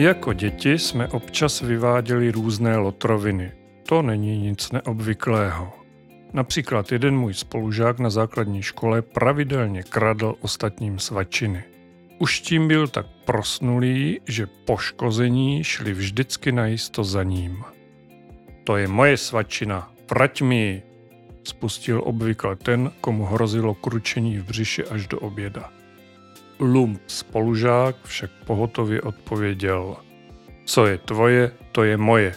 Jako děti jsme občas vyváděli různé lotroviny. To není nic neobvyklého. Například jeden můj spolužák na základní škole pravidelně kradl ostatním svačiny. Už tím byl tak prosnulý, že poškození šli vždycky najisto za ním. To je moje svačina, vrať mi ji, spustil obvykle ten, komu hrozilo kručení v břiše až do oběda. Lump spolužák však pohotově odpověděl. Co je tvoje, to je moje.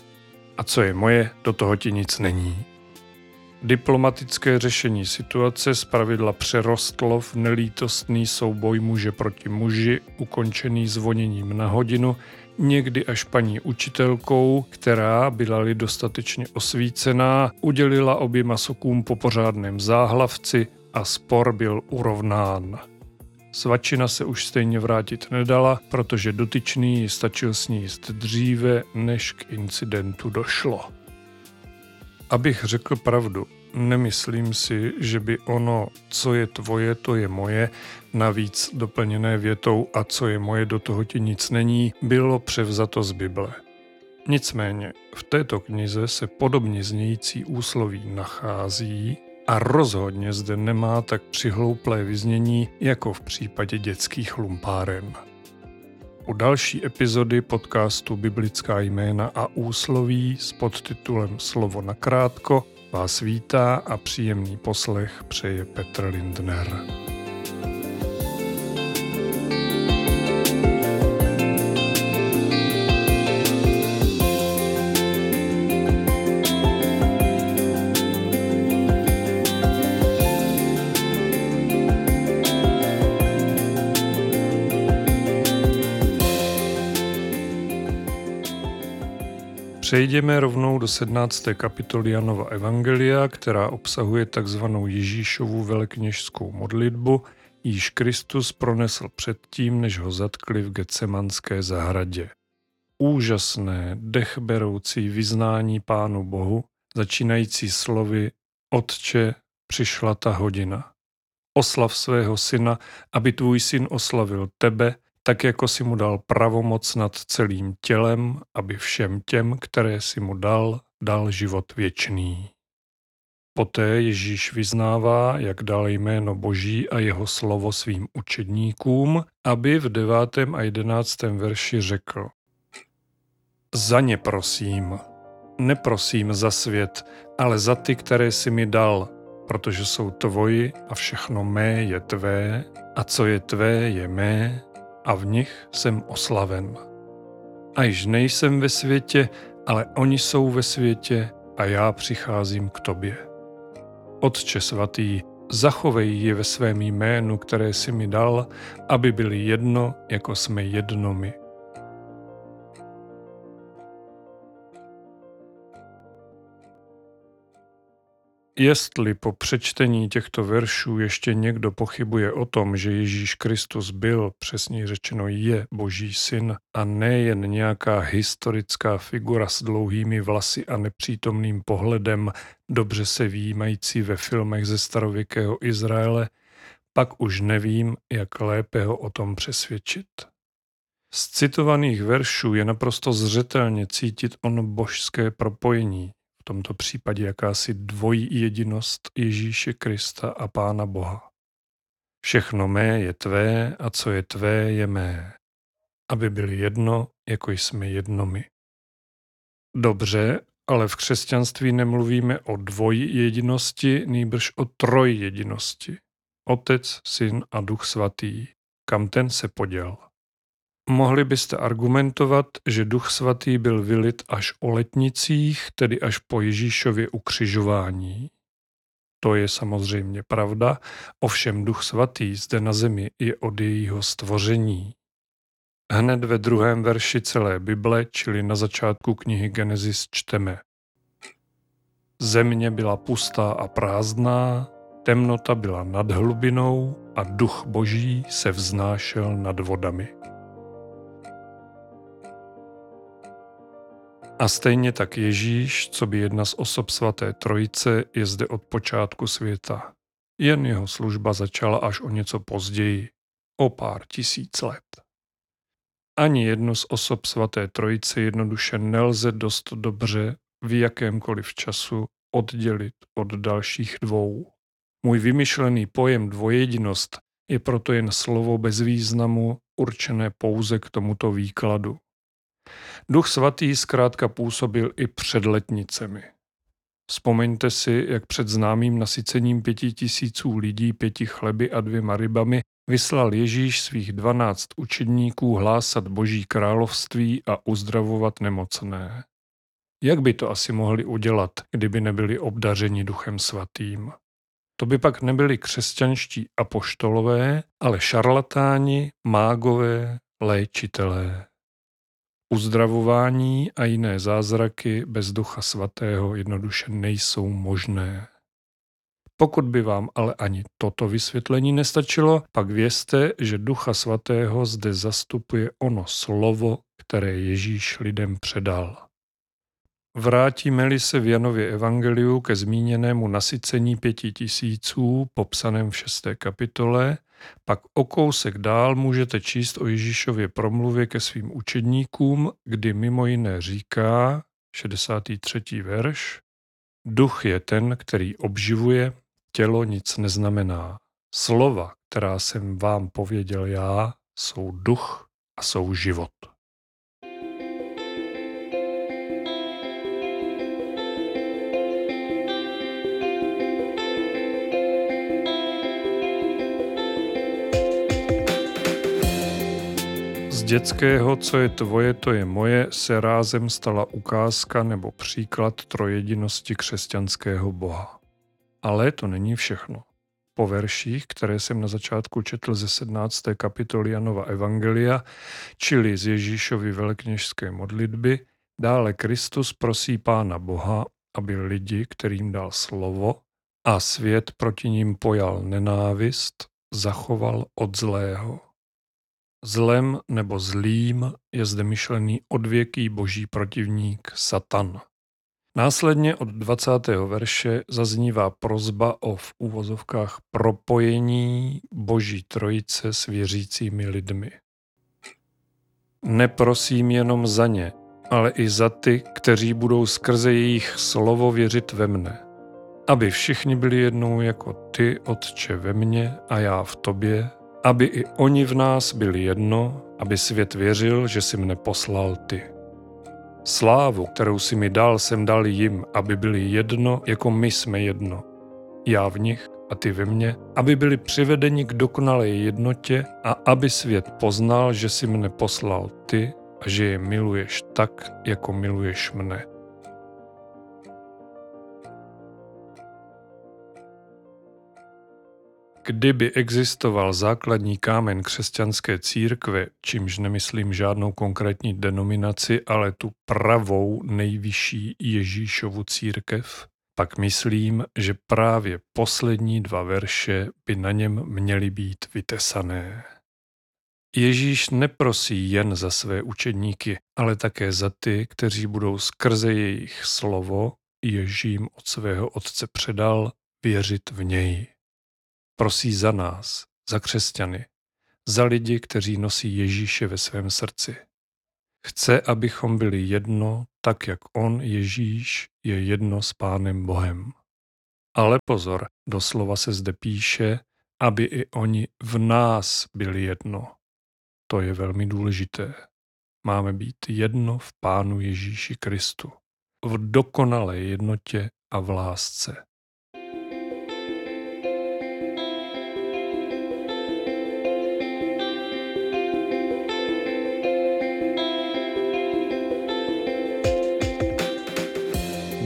A co je moje, do toho ti nic není. Diplomatické řešení situace zpravidla přerostlo v nelítostný souboj muže proti muži, ukončený zvoněním na hodinu, někdy až paní učitelkou, která, byla-li dostatečně osvícená, udělila oběma sokům po pořádném záhlavci a spor byl urovnán. Svačina se už stejně vrátit nedala, protože dotyčný ji stačil sníst dříve, než k incidentu došlo. Abych řekl pravdu, nemyslím si, že by ono, co je tvoje, to je moje, navíc doplněné větou a co je moje, do toho ti nic není, bylo převzato z Bible. Nicméně v této knize se podobně znějící úsloví nachází a rozhodně zde nemá tak přihlouplé vyznění jako v případě dětských lumpáren. U další epizody podcastu Biblická jména a úsloví s podtitulem Slovo na krátko vás vítá a příjemný poslech přeje Petr Lindner. Přejdeme rovnou do 17. kapitoly Janova Evangelia, která obsahuje takzvanou Ježíšovu velekněžskou modlitbu, již Kristus pronesl předtím, než ho zatkli v Getsemanské zahradě. Úžasné, dechberoucí vyznání Pánu Bohu, začínající slovy Otče, přišla ta hodina. Oslav svého syna, aby tvůj syn oslavil tebe, tak jako si mu dal pravomoc nad celým tělem, aby všem těm, které si mu dal, dal život věčný. Poté Ježíš vyznává, jak dal jméno Boží a jeho slovo svým učedníkům, aby v devátém a jedenáctém verši řekl Za ně prosím, neprosím za svět, ale za ty, které si mi dal, protože jsou tvoji a všechno mé je tvé a co je tvé je mé a v nich jsem oslaven. A již nejsem ve světě, ale oni jsou ve světě a já přicházím k tobě. Otče svatý, zachovej je ve svém jménu, které si mi dal, aby byli jedno, jako jsme jedno my. Jestli po přečtení těchto veršů ještě někdo pochybuje o tom, že Ježíš Kristus byl, přesně řečeno je Boží syn a nejen nějaká historická figura s dlouhými vlasy a nepřítomným pohledem, dobře se výjímající ve filmech ze starověkého Izraele, pak už nevím, jak lépe ho o tom přesvědčit. Z citovaných veršů je naprosto zřetelně cítit ono božské propojení, v tomto případě jakási dvojí jedinost Ježíše Krista a Pána Boha. Všechno mé je tvé a co je tvé je mé, aby byli jedno, jako jsme jedno my. Dobře, ale v křesťanství nemluvíme o dvojí jedinosti, nýbrž o troj jedinosti. Otec, Syn a Duch Svatý. Kam ten se poděl? Mohli byste argumentovat, že Duch Svatý byl vylit až o letnicích, tedy až po Ježíšově ukřižování. To je samozřejmě pravda, ovšem Duch Svatý zde na zemi je od jejího stvoření. Hned ve druhém verši celé Bible, čili na začátku knihy Genesis čteme. Země byla pustá a prázdná, temnota byla nad hlubinou a duch boží se vznášel nad vodami. A stejně tak Ježíš, co by jedna z osob svaté trojice, je zde od počátku světa. Jen jeho služba začala až o něco později, o pár tisíc let. Ani jednu z osob svaté trojice jednoduše nelze dost dobře v jakémkoliv času oddělit od dalších dvou. Můj vymyšlený pojem dvojedinost je proto jen slovo bez významu určené pouze k tomuto výkladu. Duch svatý zkrátka působil i před letnicemi. Vzpomeňte si, jak před známým nasycením pěti tisíců lidí pěti chleby a dvěma rybami vyslal Ježíš svých dvanáct učedníků hlásat boží království a uzdravovat nemocné. Jak by to asi mohli udělat, kdyby nebyli obdařeni duchem svatým? To by pak nebyli křesťanští apoštolové, ale šarlatáni, mágové, léčitelé. Uzdravování a jiné zázraky bez ducha svatého jednoduše nejsou možné. Pokud by vám ale ani toto vysvětlení nestačilo, pak vězte, že Ducha Svatého zde zastupuje ono slovo, které Ježíš lidem předal. Vrátíme-li se v Janově evangeliu ke zmíněnému nasycení pěti tisíců, popsaném v šesté kapitole, pak o kousek dál můžete číst o Ježíšově promluvě ke svým učedníkům, kdy mimo jiné říká, 63. verš, Duch je ten, který obživuje, tělo nic neznamená. Slova, která jsem vám pověděl já, jsou duch a jsou život. Dětského, co je tvoje, to je moje, se rázem stala ukázka nebo příklad trojedinosti křesťanského boha. Ale to není všechno. Po verších, které jsem na začátku četl ze 17. kapitoly Janova Evangelia, čili z Ježíšovy velekněžské modlitby, dále Kristus prosí Pána Boha, aby lidi, kterým dal slovo a svět proti ním pojal nenávist, zachoval od zlého. Zlem nebo zlým je zde myšlený odvěký boží protivník Satan. Následně od 20. verše zaznívá prozba o v úvozovkách propojení boží trojice s věřícími lidmi. Neprosím jenom za ně, ale i za ty, kteří budou skrze jejich slovo věřit ve mne. Aby všichni byli jednou jako ty, Otče, ve mně a já v tobě, aby i oni v nás byli jedno, aby svět věřil, že si mne poslal ty. Slávu, kterou si mi dal, jsem dal jim, aby byli jedno, jako my jsme jedno. Já v nich a ty ve mně, aby byli přivedeni k dokonalé jednotě a aby svět poznal, že si mne poslal ty a že je miluješ tak, jako miluješ mne. Kdyby existoval základní kámen křesťanské církve, čímž nemyslím žádnou konkrétní denominaci, ale tu pravou nejvyšší Ježíšovu církev, pak myslím, že právě poslední dva verše by na něm měly být vytesané. Ježíš neprosí jen za své učedníky, ale také za ty, kteří budou skrze jejich slovo, jež jim od svého otce předal, věřit v něj. Prosí za nás, za křesťany, za lidi, kteří nosí Ježíše ve svém srdci. Chce, abychom byli jedno, tak jak On, Ježíš, je jedno s Pánem Bohem. Ale pozor, doslova se zde píše, aby i oni v nás byli jedno. To je velmi důležité. Máme být jedno v Pánu Ježíši Kristu. V dokonalé jednotě a v lásce.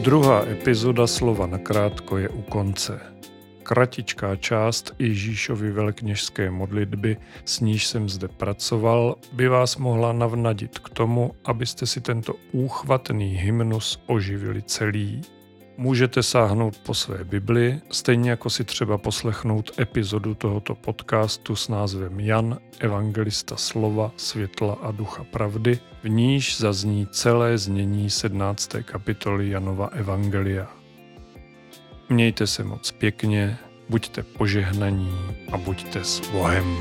Druhá epizoda slova nakrátko je u konce. Kratičká část Ježíšovy velkněžské modlitby, s níž jsem zde pracoval, by vás mohla navnadit k tomu, abyste si tento úchvatný hymnus oživili celý. Můžete sáhnout po své Bibli, stejně jako si třeba poslechnout epizodu tohoto podcastu s názvem Jan, evangelista slova, světla a ducha pravdy, v níž zazní celé znění 17. kapitoly Janova Evangelia. Mějte se moc pěkně, buďte požehnaní a buďte s Bohem.